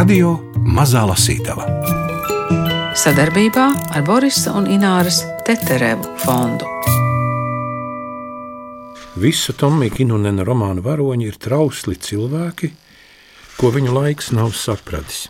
Radio Mazā Lasītava sadarbībā ar Borisa un Ināras Teterevu fondu. Visu Tomija Kinunena romānu varoņi ir trausli cilvēki, ko viņu laiks nav sapratis.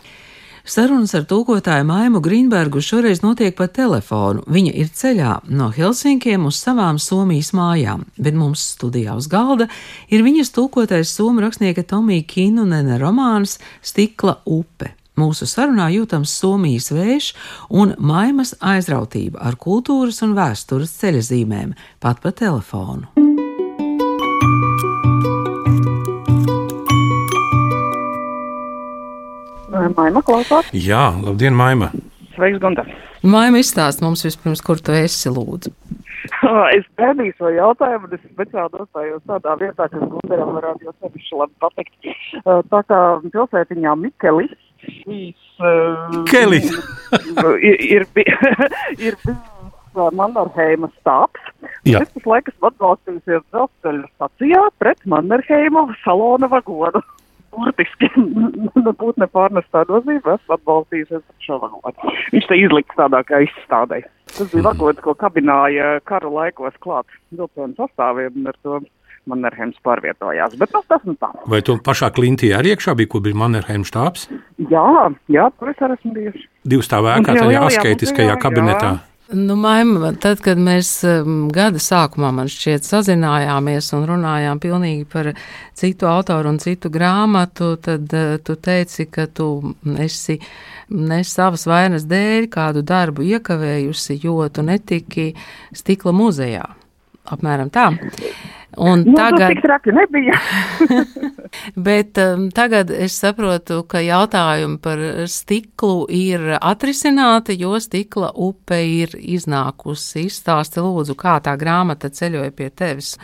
Sarunas ar tūkotāju Maimu Grīnbergu šoreiz notiek pa telefonu. Viņa ir ceļā no Helsinkiem uz savām Somijas mājām, bet mums studijā uz galda ir viņas tūkotais somu rakstnieka Tomija Kinunena romāns Stikla upe. Mūsu sarunā jūtams Somijas vējš un maimas aizrautība ar kultūras un vēstures ceļazīmēm, pat pa telefonu. Maima klausās. Jā, labdien, Maima! Sveiks, Gunter! Maima izstāst mums vispirms, kur tu esi lūdzu. es gaidīju šo jautājumu, un es speciāli dostājos tādā vietā, kas Gunteram varētu jau sevišķi labi patikt. Tā kā pilsētiņā Mikelis. Uh, Kelis! ir, ir, ir bijis Mannerheima stāps. Es tas laikas atbalstījusies dzelzceļa stacijā pret Mannerheima salona vagonu burtiski nebūtu ne pārnestā nozīmē, esmu atbalstījusies šo valodu. Viņš te izliks tādā kā izstādē. Tas bija vagons, ko kabināja karu laikos klāt vilcienu sastāviem, un ar to Mannerheims pārvietojās. Bet nu, tas nu tā. Vai tu pašā klintī arī iekšā bija, kur bija Mannerheims štābs? Jā, jā, tur es arī esmu bijuši. Divu stāvā ēkā, tajā asketiskajā kabinetā. Jā. Nu, Maima, tad, kad mēs um, gada sākumā, man šķiet, sazinājāmies un runājām pilnīgi par citu autoru un citu grāmatu, tad uh, tu teici, ka tu esi ne savas vainas dēļ kādu darbu iekavējusi, jo tu netiki stikla muzejā. Apmēram tā. Un nu, tagad tik traki nebija. bet um, tagad es saprotu, ka jautājumi par stiklu ir atrisināti, jo stikla upe ir iznākusi. Izstāsti lūdzu, kā tā grāmata ceļoja pie tevis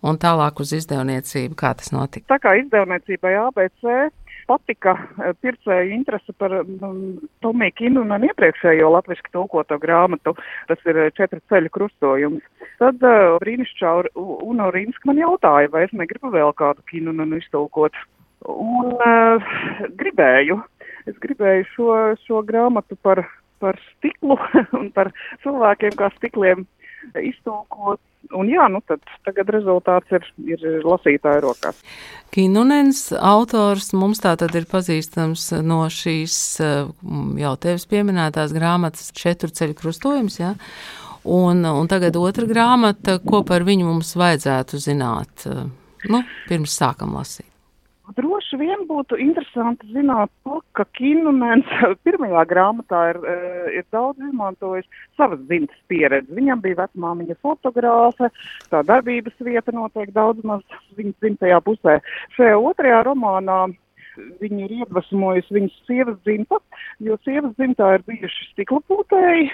un tālāk uz izdevniecību, kā tas notika. Tā kā izdevniecībai ABC patika eh, pircēju interese par um, Tomiju Kinu un iepriekšējo latviski tulkoto grāmatu. Tas ir eh, četru ceļu krustojums. Tad uh, brīnišķā Uno Rīnska man jautāja, vai es negribu vēl kādu kinu un iztulkot. Un uh, gribēju. Es gribēju šo, šo grāmatu par, par stiklu un par cilvēkiem kā stikliem iztulkot Un jā, nu tad tagad rezultāts ir, ir lasītāja rokās. Kinunens autors mums tā tad ir pazīstams no šīs jau tevis pieminētās grāmatas četru ceļu krustojums, jā? Un, un tagad otra grāmata, ko par viņu mums vajadzētu zināt, nu, pirms sākam lasīt. Droši vien būtu interesanti zināt to, ka Kinumens pirmajā grāmatā ir, eh, ir daudz izmantojis savas dzimtas pieredzi. Viņam bija vecmāmiņa fotogrāfe, tā darbības vieta notiek daudz maz viņas dzimtajā pusē. Šajā otrajā romānā viņi ir iedvesmojusi viņas sievas dzimta, jo sievas dzimtā ir bijuši stikla pūtēji,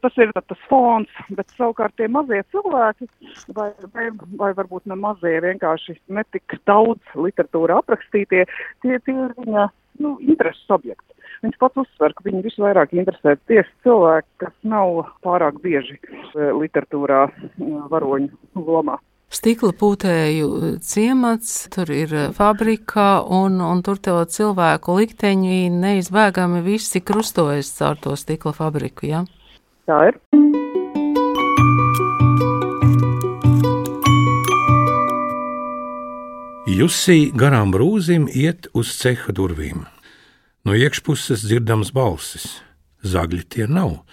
Tas ir tas fons, bet savukārt tie mazie cilvēki, vai, vai, vai varbūt ne mazie, vienkārši netik daudz literatūra aprakstītie, tie, tie ir viņa nu, intereses objekti. Viņš pats uzsver, ka viņu visvairāk interesē tieši cilvēki, kas nav pārāk bieži e, literatūrā e, varoņu lomā. Stikla pūtēju ciemats, tur ir fabrika, un, un tur to cilvēku likteņi neizbēgami visi krustojas caur to stikla fabriku. Ja? Tā ir. Jusī garām brūzim iet uz ceha durvīm. No iekšpuses dzirdams balsis. Zagļi tie nav,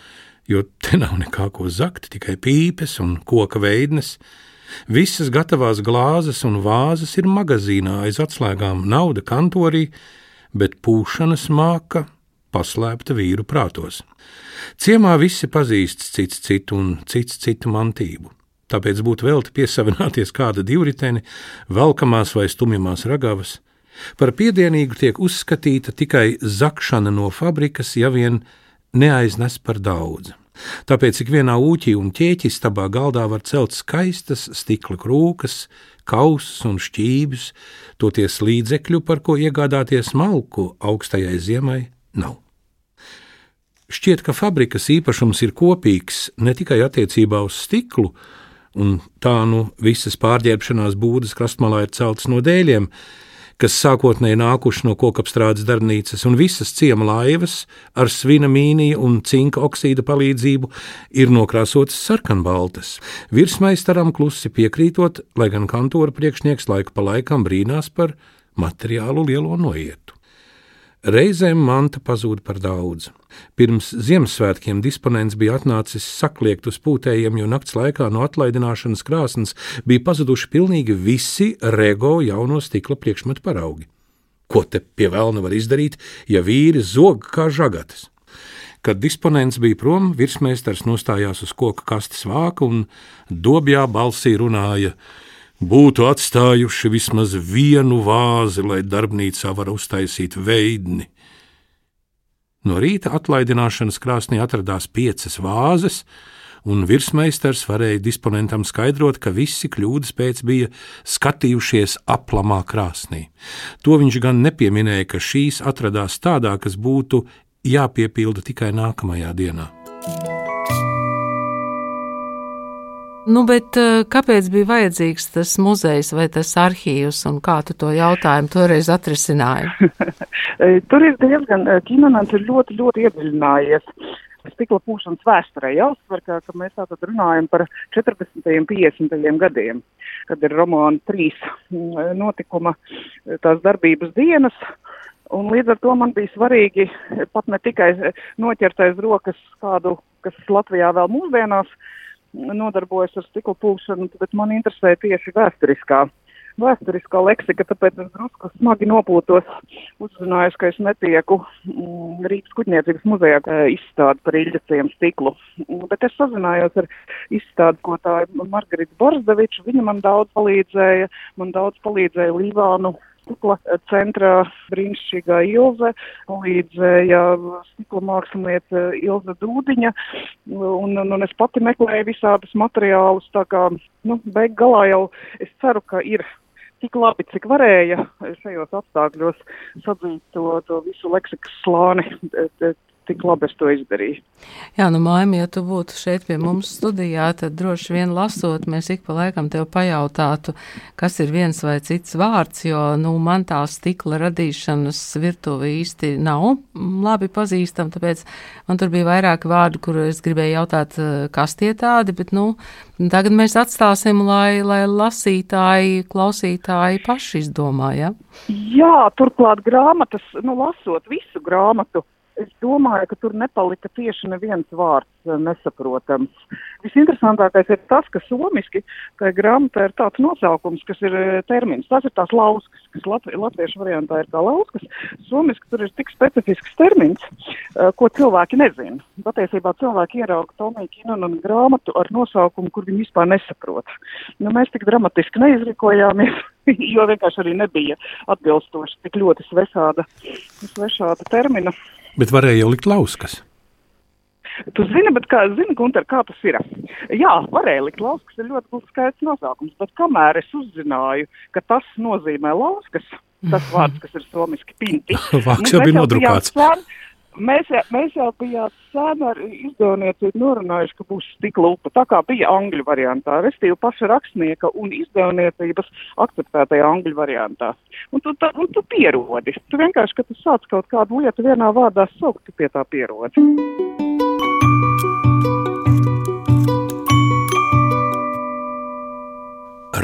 jo te nav nekā ko zakt, tikai pīpes un koka veidnes. Visas gatavās glāzes un vāzes ir magazīnā aiz atslēgām, nauda kantorī, bet pūšanas māka paslēpta vīru prātos. Ciemā visi pazīst cits citu un cits citu mantību. Tāpēc būtu velti piesavināties kāda divriteni, velkamās vai stumjamās ragavas. Par piedienīgu tiek uzskatīta tikai zakšana no fabrikas, ja vien neaiznes par daudz. Tāpēc ik vienā ūķī un ķēķistabā galdā var celt skaistas stikla krūkas, kausas un šķības, toties līdzekļu, par ko iegādāties malku augstajai ziemai, nav. Šķiet, ka fabrikas īpašums ir kopīgs ne tikai attiecībā uz stiklu, un tā nu visas pārģērbšanās būdas krastmalā ir celtas no dēļiem, kas sākotnēji nākuši no kokapstrādes darbnīcas, un visas ciema laivas ar svina mīnija un cinka oksīda palīdzību ir nokrāsotas sarkanbaltas. Virsmeistaram klusi piekrītot, lai gan kantora priekšnieks laiku pa laikam brīnās par materiālu lielo noietu. Reizēm manta pazūd par daudz. Pirms Ziemassvētkiem disponents bija atnācis sakliekt uz pūtējiem, jo nakts laikā no atlaidināšanas krāsnes bija pazuduši pilnīgi visi rego jauno stikla priekšmetu paraugi. Ko te pie vēlna var izdarīt, ja vīri zog kā žagatas? Kad disponents bija prom, virsmeistars nostājās uz koka kastes vāka un dobjā balsī runāja: būtu atstājuši vismaz vienu vāzi, lai darbnīcā var uztaisīt veidni. No rīta atlaidināšanas krāsnī atradās piecas vāzes, un virsmeistars varēja disponentam skaidrot, ka visi kļūdas pēc bija skatījušies aplamā krāsnī. To viņš gan nepieminēja, ka šīs atradās tādā, kas būtu jāpiepilda tikai nākamajā dienā. Nu, bet eh, kāpēc bija vajadzīgs tas muzejs vai tas arhīvs, un kā tu to jautājumu toreiz atrisināji? Tur ir diezgan, eh, Kinonants ir ļoti, ļoti iedziļinājies stikla pūšanas vēsturē. Jāuzsver, ka, ka mēs tātad runājam par 40. un 50. gadiem, kad ir romāna trīs notikuma tās darbības dienas. Un līdz ar to man bija svarīgi pat ne tikai noķert aiz rokas kādu, kas Latvijā vēl mūsdienās nodarbojas ar stikla pūšanu, bet man interesē tieši vēsturiskā. Vēsturiskā leksika, tāpēc es drusku smagi nopūtos, uzzinājos, ka es netieku mm, Rīgas kuģniecības muzejā izstādi par Iļģaciem stiklu. Bet es sazinājos ar izstādi, ko tā ir Margarita Borzdeviča, viņa man daudz palīdzēja, man daudz palīdzēja Līvānu stikla centrā brīnišķīgā Ilze, līdzēja stikla māksliniece Ilze Dūdiņa, un, un, un es pati meklēju visādus materiālus, tā kā, nu, beig galā jau es ceru, ka ir tik labi, cik varēja. Šajos apstākļos sadzīt to, to visu leksikas slāni tik labi es to izdarīju. Jā, nu, Maimi, ja tu būtu šeit pie mums studijā, tad droši vien lasot, mēs ik pa laikam tev pajautātu, kas ir viens vai cits vārds, jo, nu, man tā stikla radīšanas virtuve īsti nav labi pazīstama, tāpēc man tur bija vairāki vārdi, kur es gribēju jautāt, eh, kas tie tādi, bet, nu, tagad mēs atstāsim, lai, lai lasītāji, klausītāji paši izdomā, ja? Jā, turklāt grāmatas, nu, lasot visu grāmatu, es domāju, ka tur nepalika tieši neviens vārds eh, nesaprotams. Visinteresantākais ir tas, ka somiski tā grāmatā ir tāds nosaukums, kas ir eh, termins. Tas ir tās lauskas, kas latvi, latviešu variantā ir kā lauskas. Somiski tur ir tik specifisks termins, uh, ko cilvēki nezina. Patiesībā cilvēki ierauga Tomiju Kinonu grāmatu ar nosaukumu, kur viņi vispār nesaprot. Nu, mēs tik dramatiski neizrikojāmies, jo vienkārši arī nebija atbilstoši tik ļoti svešāda, svešāda termina. Bet varēja jau likt lauskas. Tu zini, bet kā, zini, Gunter, kā tas ir? Jā, varēja likt lauskas, ir ļoti skaidrs nosaukums, bet kamēr es uzzināju, ka tas nozīmē lauskas, tas vārds, kas ir somiski pinti. Vārds jau bija nodrukāts. Bijām, Mēs, mēs jau bijām sen ar izdevniecību norunājuši, ka būs stikla upe, tā kā bija angļu variantā, restīvi paša rakstnieka un izdevniecības akceptētajā angļu variantā. Un tu, tā, un tu pierodi. Tu vienkārši, kad tu sāc kaut kādu lietu vienā vārdā saukt, tu pie tā pierodi.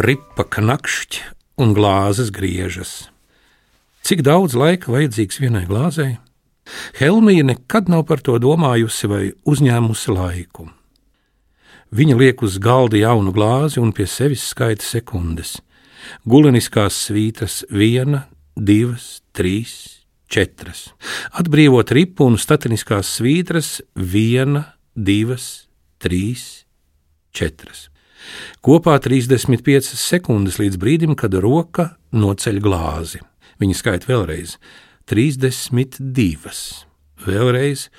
Ripa knakšķi un glāzes griežas. Cik daudz laika vajadzīgs vienai glāzei? Helmija nekad nav par to domājusi vai uzņēmusi laiku. Viņa liek uz galda jaunu glāzi un pie sevis skaita sekundes. Guleniskās svītas viena, divas, trīs, četras. Atbrīvot ripu un statiniskās svītras viena, divas, trīs, četras. Kopā 35 sekundes līdz brīdim, kad roka noceļ glāzi. Viņa skaita vēlreiz 32, vēlreiz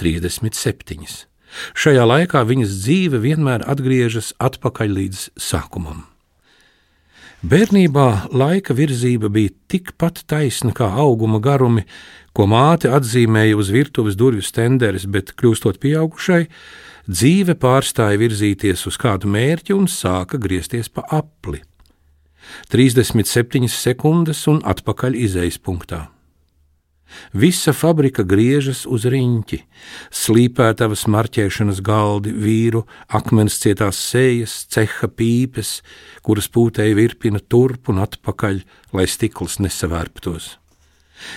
37. Šajā laikā viņas dzīve vienmēr atgriežas atpakaļ līdz sākumam. Bērnībā laika virzība bija tikpat taisna kā auguma garumi, ko māte atzīmēja uz virtuves durvju stenderes, bet kļūstot pieaugušai, dzīve pārstāja virzīties uz kādu mērķi un sāka griezties pa apli. 37 sekundes un atpakaļ izejas punktā. Visa fabrika griežas uz riņķi, slīpētavas marķēšanas galdi, vīru, akmens cietās sejas, ceha pīpes, kuras pūtēji virpina turp un atpakaļ, lai stikls nesavērptos.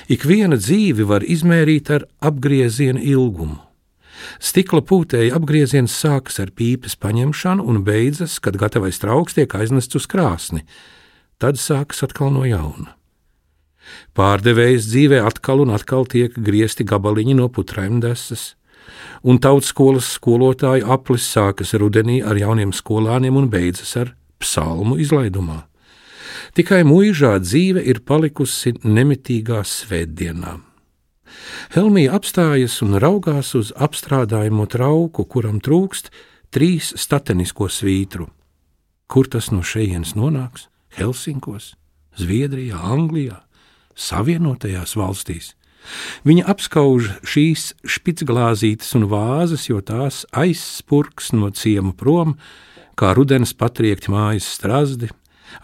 Ik viena dzīve var izmērīt ar apgrieziena ilgumu. Stikla pūtēja apgrieziens sākas ar pīpes paņemšanu un beidzas, kad gatavais trauks tiek aiznests uz krāsni. Tad sākas atkal no jauna. Pārdevējs dzīvē atkal un atkal tiek griezti gabaliņi no putrēm desas, un tautskolas skolotāju aplis sākas rudenī ar jauniem skolāniem un beidzas ar psalmu izlaidumā. Tikai mūžā dzīve ir palikusi nemitīgā svētdienā. Helmija apstājas un raugās uz apstrādājumu trauku, kuram trūkst trīs statenisko svītru. Kur tas no šejienes nonāks? Helsinkos, Zviedrijā, Anglijā, Savienotajās valstīs. Viņa apskauž šīs spitsglāzītes un vāzes, jo tās aizspurks no ciema prom, kā rudens patriekti mājas strazdi,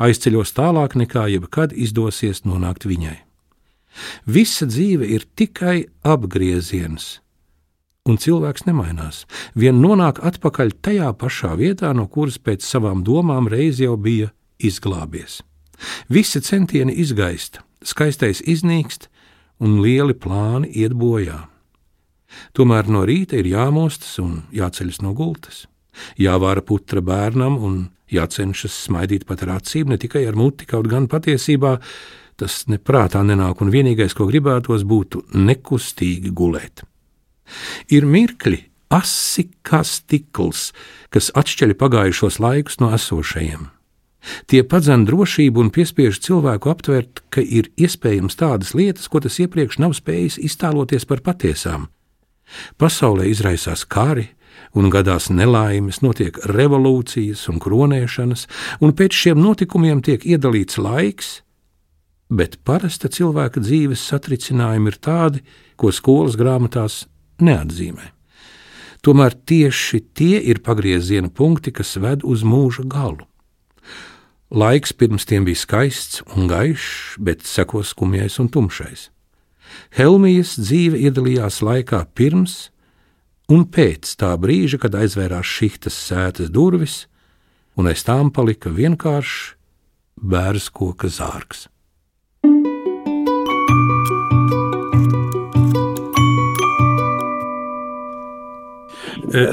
aizceļos tālāk nekā jebkad izdosies nonākt viņai. Visa dzīve ir tikai apgrieziens, un cilvēks nemainās. Vien nonāk atpakaļ tajā pašā vietā, no kuras pēc savām domām reiz jau bija izglābies. Visi centieni izgaist, skaistais iznīkst, un lieli plāni iet bojā. Tomēr no rīta ir jāmostas un jāceļas no gultas, jāvāra putra bērnam un jācenšas smaidīt pat ar acīm, ne tikai ar muti, kaut gan patiesībā tas neprātā nenāk, un vienīgais, ko gribētos, būtu nekustīgi gulēt. Ir mirkļi, asi kā stikls, kas atšķeļ pagājušos laikus no esošajiem. Tie padzen drošību un piespiež cilvēku aptvert, ka ir iespējams tādas lietas, ko tas iepriekš nav spējis iztēloties par patiesām. Pasaulē izraisās kari, un gadās nelaimes, notiek revolūcijas un kronēšanas, un pēc šiem notikumiem tiek iedalīts laiks, bet parasta cilvēka dzīves satricinājumi ir tādi, ko skolas grāmatās neatzīmē. Tomēr tieši tie ir pagrieziena punkti, kas ved uz mūža galu. Laiks pirms tiem bija skaists un gaišs, bet sekos skumjais un tumšais. Helmijas dzīve iedalījās laikā pirms un pēc tā brīža, kad aizvērās šihtas sētas durvis, un aiz tām palika vienkāršs bērns koka zārks.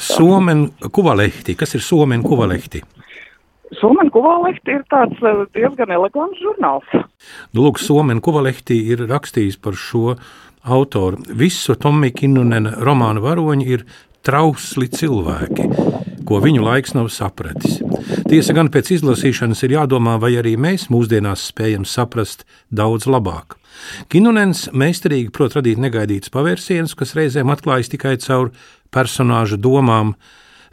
Somen kuvalehti. Kas ir Somen kuvalehti? Somēna Kuvalehti ir tāds eh, diezgan elegants žurnāls. Nu, lūk, Somēna Kuvalehti ir rakstījis par šo autoru. Visu Tomija Kinunena romānu varoņi ir trausli cilvēki, ko viņu laiks nav sapratis. Tiesa gan pēc izlasīšanas ir jādomā, vai arī mēs mūsdienās spējam saprast daudz labāk. Kinunens meistarīgi prot radīt negaidītas pavērsienus, kas reizēm atklājas tikai caur personāžu domām,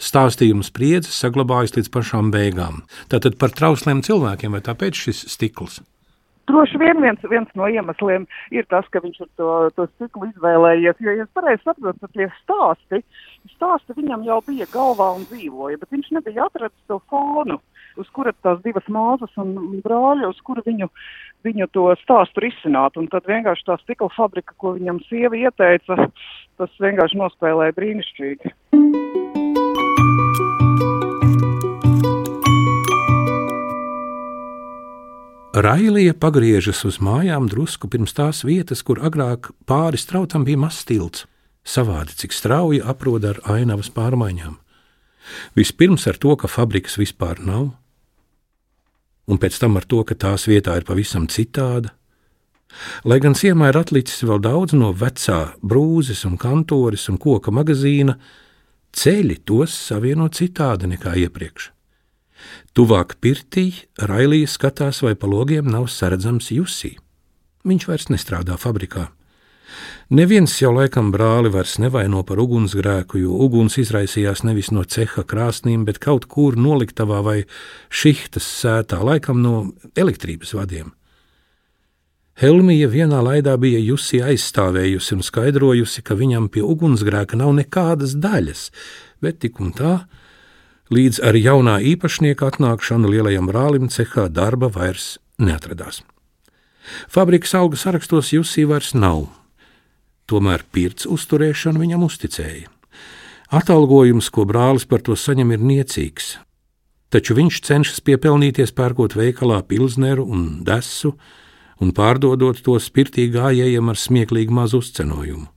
stāstījuma spriedzes saglabājas līdz pašām beigām. Tātad par trausliem cilvēkiem, vai tāpēc šis stikls? Droši vien viens, viens no iemesliem ir tas, ka viņš to, to stiklu izvēlējies. Jo, ja es pareizi saprotu, tad tie stāsti, stāsti viņam jau bija galvā un dzīvoja, bet viņš nebija atradzis to fonu, uz kura tās divas māsas un brāļi, uz kura viņu, viņu to stāstu risināt. Un tad vienkārši tā stikla fabrika, ko viņam sieva ieteica, tas vienkārši nospēlēja brīnišķīgi. Railija pagriežas uz mājām drusku pirms tās vietas, kur agrāk pāri strautam bija mazs tilts. Savādi, cik strauji aproda ar ainavas pārmaiņām. Vispirms ar to, ka fabrikas vispār nav, un pēc tam ar to, ka tās vietā ir pavisam citāda. Lai gan ciemā ir atlicis vēl daudz no vecā brūzes un kantoris un koka magazīna, ceļi tos savieno citādi nekā iepriekš. Tuvāk pirtī Railija skatās, vai pa logiem nav saredzams Jusī. Viņš vairs nestrādā fabrikā. Neviens jau laikam brāli vairs nevaino par ugunsgrēku, jo uguns izraisījās nevis no ceha krāsnīm, bet kaut kur noliktavā vai šihtas sētā, laikam no elektrības vadiem. Helmija vienā laidā bija Jusi aizstāvējusi un skaidrojusi, ka viņam pie ugunsgrēka nav nekādas daļas, bet tik un tā Līdz ar jaunā īpašnieka atnākšanu lielajam brālim cehā darba vairs neatradās. Fabrikas algu sarakstos Jusī vairs nav, tomēr pirts uzturēšanu viņam uzticēja. Atalgojums, ko brālis par to saņem, ir niecīgs, taču viņš cenšas piepelnīties pērkot veikalā pilsneru un desu un pārdodot to spirtī gājējiem ar smieklīgu mazu uzcenojumu.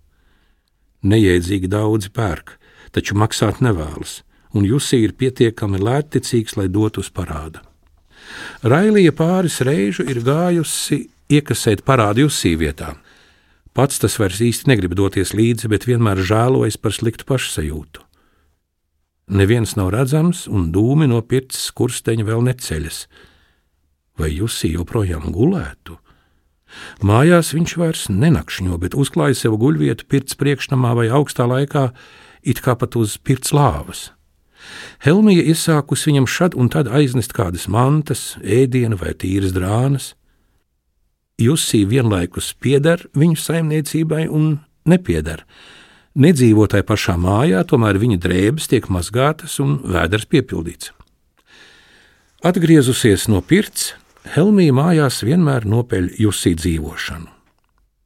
Neiedzīgi daudzi pērk, taču maksāt nevēlas, un Jusī ir pietiekami lētticīgs, lai dotu uz parādu. Railija pāris reižu ir gājusi iekasēt parādu Jusī vietā. Pats tas vairs īsti negrib doties līdzi, bet vienmēr žēlojas par sliktu pašsajūtu. Neviens nav redzams, un dūmi no pirts skursteņa vēl neceļas. Vai Jusī joprojām gulētu? Mājās viņš vairs nenakšņo, bet uzklāja sev guļvietu pirts priekšnamā vai augstā laikā, it kā pat uz pirts lāvas. Helmija iesākus viņam šad un tad aiznest kādas mantas, ēdienu vai tīras drānas. Jusī vienlaikus pieder viņu saimniecībai un nepieder. Nedzīvo tajā pašā mājā, tomēr viņa drēbes tiek mazgātas un vēders piepildīts. Atgriezusies no pirts, Helmija mājās vienmēr nopeļ Jusī dzīvošanu.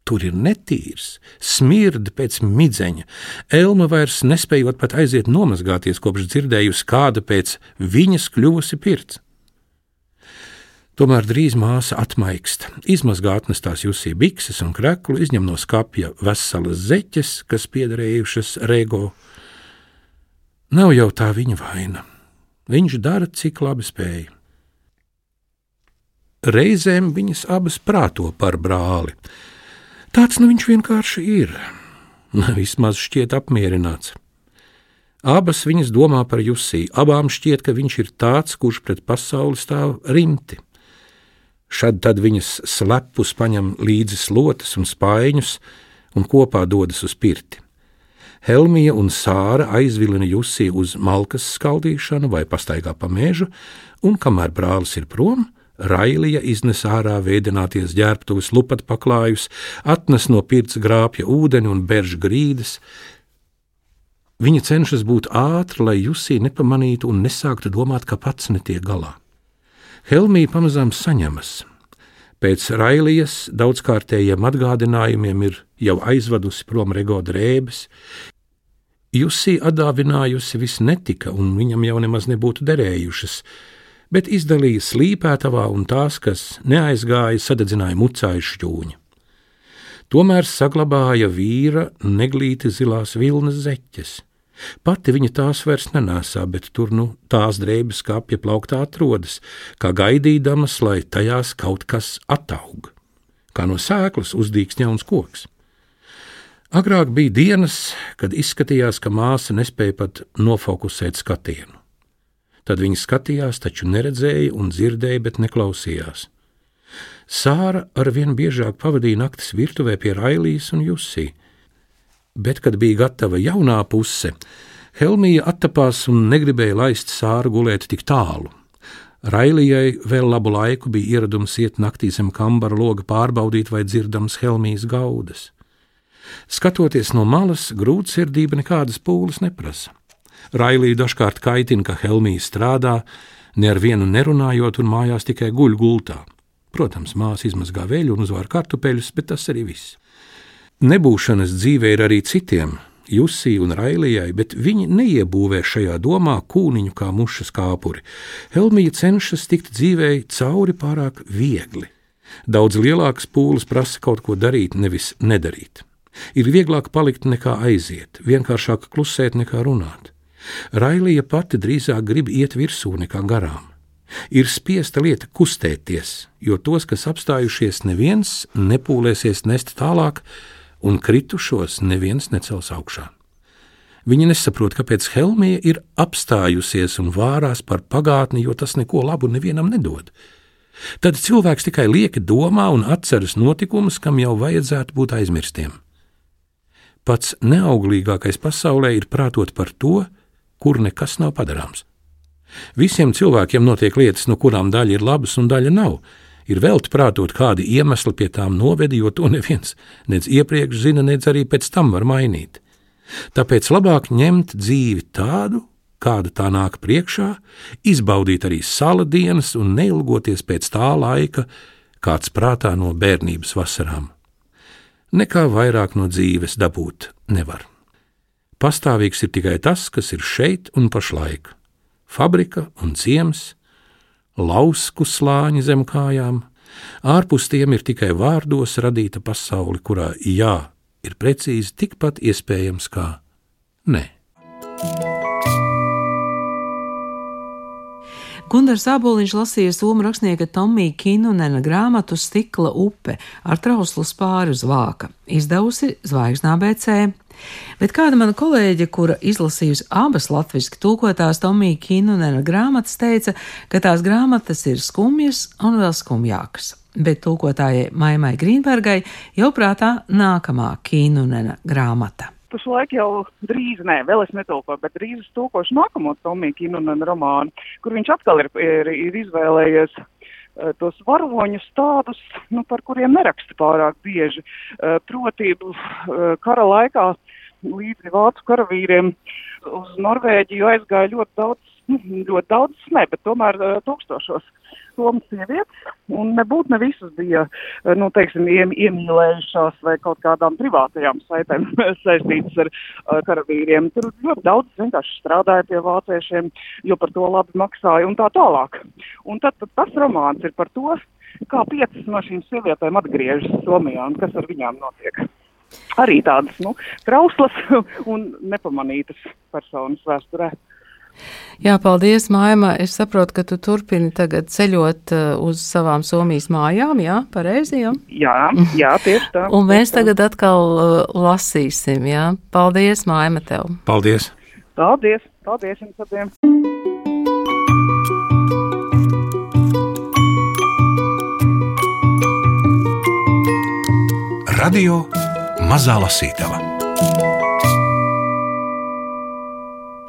Tur ir netīrs, smirda pēc midzeņa. Elma vairs nespējot pat aiziet nomazgāties, kopš dzirdējusi, kāda pēc viņas kļuvusi pirts. Tomēr drīz māsa atmaikst, izmazgā atnestās jūsī bikses un kreklu, izņem no skapja veselas zeķes, kas piederējušas Rego. Nav jau tā viņa vaina. Viņš dara, cik labi spēj. Reizēm viņas abas prāto par brāli. Tāds nu viņš vienkārši ir. Vismaz šķiet apmierināts. Abas viņas domā par Jusī, abām šķiet, ka viņš ir tāds, kurš pret pasauli stāv rimti. Šad tad viņas slepus paņem līdzi slotas un spaiņus un kopā dodas uz pirti. Helmija un Sāra aizvilina Jusī uz malkas skaldīšanu vai pastaigā pa mežu, un kamēr brālis ir prom, Railija iznes ārā vēdināties ģērbtuves lupat paklājus, atnes no pirts grāpja ūdeni un berž grīdas. Viņa cenšas būt ātra, lai Jusī nepamanītu un nesāktu domāt, ka pats netiek galā. Helmija pamazām saņemas. Pēc Railijas daudzkārtējiem atgādinājumiem ir jau aizvedusi prom Rego drēbes. Jusī atdāvinājusi viss netika, un viņam jau nemaz nebūtu derējušas, bet izdalīja slīpētavā un tās, kas neaizgāja, sadedzināja mucāju šķūņu. Tomēr saglabāja vīra neglīti zilās vilnas zeķes. Pati viņa tās vairs nenēsā, bet tur nu tās drēbes kā pie plauktā atrodas, kā gaidīdamas, lai tajās kaut kas attaug. Kā no sēklas uzdīgs jauns koks. Agrāk bija dienas, kad izskatījās, ka māsa nespēja pat nofokusēt skatienu. Tad viņa skatījās, taču neredzēja un dzirdēja, bet neklausījās. Sāra arvien biežāk pavadīja naktis virtuvē pie Railijas un Jusī, bet, kad bija gatava jaunā puse, Helmija attapās un negribēja laist Sāru gulēt tik tālu. Railijai vēl labu laiku bija ieradums iet naktī zem kambara loga pārbaudīt, vai dzirdams Helmijas gaudas. Skatoties no malas, grūtsirdība nekādas pūles neprasa. Railija dažkārt kaitina, ka Helmija strādā, ne ar vienu nerunājot un mājās tikai guļ gultā. Protams, māsa izmazgā veļu un uzvāra kartupeļus, bet tas arī viss. Nebūšanas dzīvē ir arī citiem, Jusī un Railijai, bet viņi neiebūvē šajā domā kūniņu kā mušas kāpuri. Helmija cenšas tikt dzīvē cauri pārāk viegli. Daudz lielākas pūles prasa kaut ko darīt, nevis nedarīt. Ir vieglāk palikt nekā aiziet, vienkāršāk klusēt nekā runāt. Railija pati drīzāk grib iet virsū nekā garām. Ir spiesta lieta kustēties, jo tos, kas apstājušies, neviens nepūlēsies nest tālāk, un kritušos neviens necels augšā. Viņa nesaprot, kāpēc Helmija ir apstājusies un vārās par pagātni, jo tas neko labu nevienam nedod. Tad cilvēks tikai lieki domā un atceras notikumus, kam jau vajadzētu būt aizmirstiem. Pats neauglīgākais pasaulē ir prātot par to, kur nekas nav padarāms. Visiem cilvēkiem notiek lietas, no kurām daļa ir labas un daļa nav. Ir velti prātot, kādi iemesli pie tām noveda, jo to neviens nec iepriekš zina, nec arī pēc tam var mainīt. Tāpēc labāk ņemt dzīvi tādu, kāda tā nāk priekšā, izbaudīt arī sala dienas un neilgoties pēc tā laika, kāds prātā no bērnības vasarām. Nekā vairāk no dzīves dabūt nevar. Pastāvīgs ir tikai tas, kas ir šeit un pašlaik - fabrika un ciems, lausku slāņi zem kājām, ārpus tiem ir tikai vārdos radīta pasaule, kurā jā ir precīzi tikpat iespējams kā nē. Gunārs Aboliņš lasīja somu rakstnieka Tomija Kinunena grāmatu Stikla upe ar trauslu spāri uz vāka, izdevusi Zvaigznā BC. Bet kāda mana kolēģe, kura izlasījusi abas latviešu tūkotās Tomija Kinunena grāmatas, teica, ka tās grāmatas ir skumjas un vēl skumjākas. Bet tūkotājai Maimai Grīnbergai jau prātā nākamā Kinunena grāmata pašlaik jau drīz, nē, vēl es netulkoju, bet drīz es tulkošu nākamo Tomiju Kinunenu romānu, kur viņš atkal ir, ir, ir izvēlējies uh, tos varoņus tādus, nu, par kuriem neraksta pārāk bieži. Uh, proti, uh, kara laikā līdzi vācu karavīriem uz Norvēģiju aizgāja ļoti daudz, nu, ļoti daudz, ne, bet tomēr tūkstošos Somas sievietes, un nebūtu ne visas bija, eh, nu, teiksim, iemīlējušās vai kaut kādām privātajām saitēm saistītas ar uh, karavīriem. Tur ļoti daudz vienkārši strādāja pie vāciešiem, jo par to labi maksāja un tā tālāk. Un tad, tad tas romāns ir par to, kā piecas no šīm sievietēm atgriežas Somijā un kas ar viņām notiek. Arī tādas, nu, trauslas un nepamanītas personas vēsturē. Jā, paldies, Maima. Es saprotu, ka tu turpini tagad ceļot uh, uz savām Somijas mājām, jā, pareizi, jā? Jā, jā, tieši tā. Un mēs tagad atkal uh, lasīsim, jā. Paldies, Maima, tev. Paldies. Paldies, paldies jums abiem. Radio Mazā Lasītava.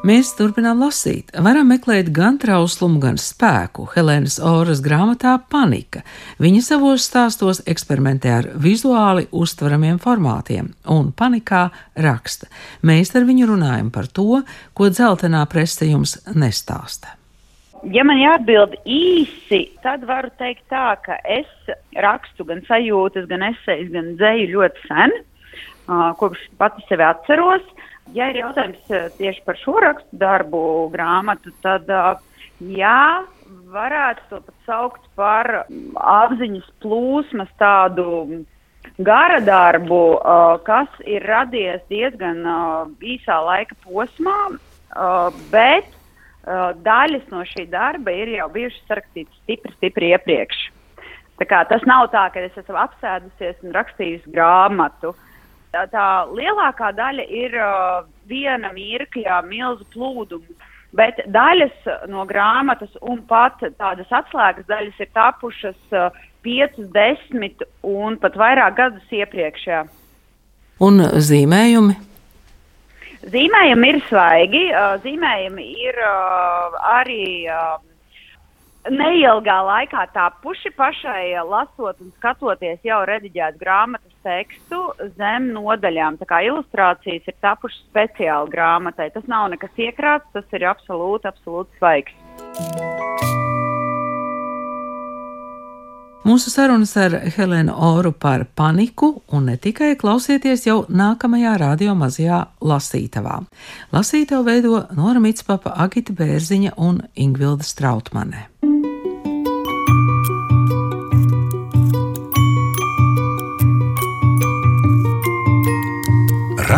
Mēs turpinām lasīt. Varam meklēt gan trauslumu, gan spēku. Helēnas Oras grāmatā Panika. Viņa savos stāstos eksperimentē ar vizuāli uztveramiem formātiem, un panikā raksta. Mēs ar viņu runājam par to, ko dzeltenā prese jums nestāsta. Ja man jāatbild īsi, tad varu teikt tā, ka es rakstu gan sajūtas, gan esejas, gan dzēju ļoti sen, kopš pati sevi atceros. Ja ir jautājums tieši par šo rakstu darbu grāmatu, tad jā, varētu to pat saukt par apziņas plūsmas tādu gara darbu, kas ir radies diezgan īsā laika posmā, bet daļas no šī darba ir jau bijušas sarakstītas stipri, stipri iepriekš. Tas nav tā, ka es esmu apsēdusies un rakstījusi grāmatu. Uh, Tā, tā lielākā daļa ir uh, viena mirkļa milzu plūdumu, bet daļas no grāmatas un pat tādas atslēgas daļas ir tapušas uh, 5, 10 un pat vairāk gadus iepriekš. Jā. Un zīmējumi? Zīmējumi ir svaigi, uh, zīmējumi ir uh, arī. Neilgā laikā tapuši pašai lasot un skatoties jau rediģēt grāmatas tekstu zem nodaļām. Tā kā ilustrācijas ir tapušas speciāli grāmatai. Tas nav nekas iekrāts, tas ir absolūti, absolūti svaigs. Mūsu sarunas ar Helēnu Oru par paniku un ne tikai klausieties jau nākamajā radio mazajā lasītavā. Lasītavu veido Nora Mitspapa, Agita Bērziņa un Ingvilda Strautmane.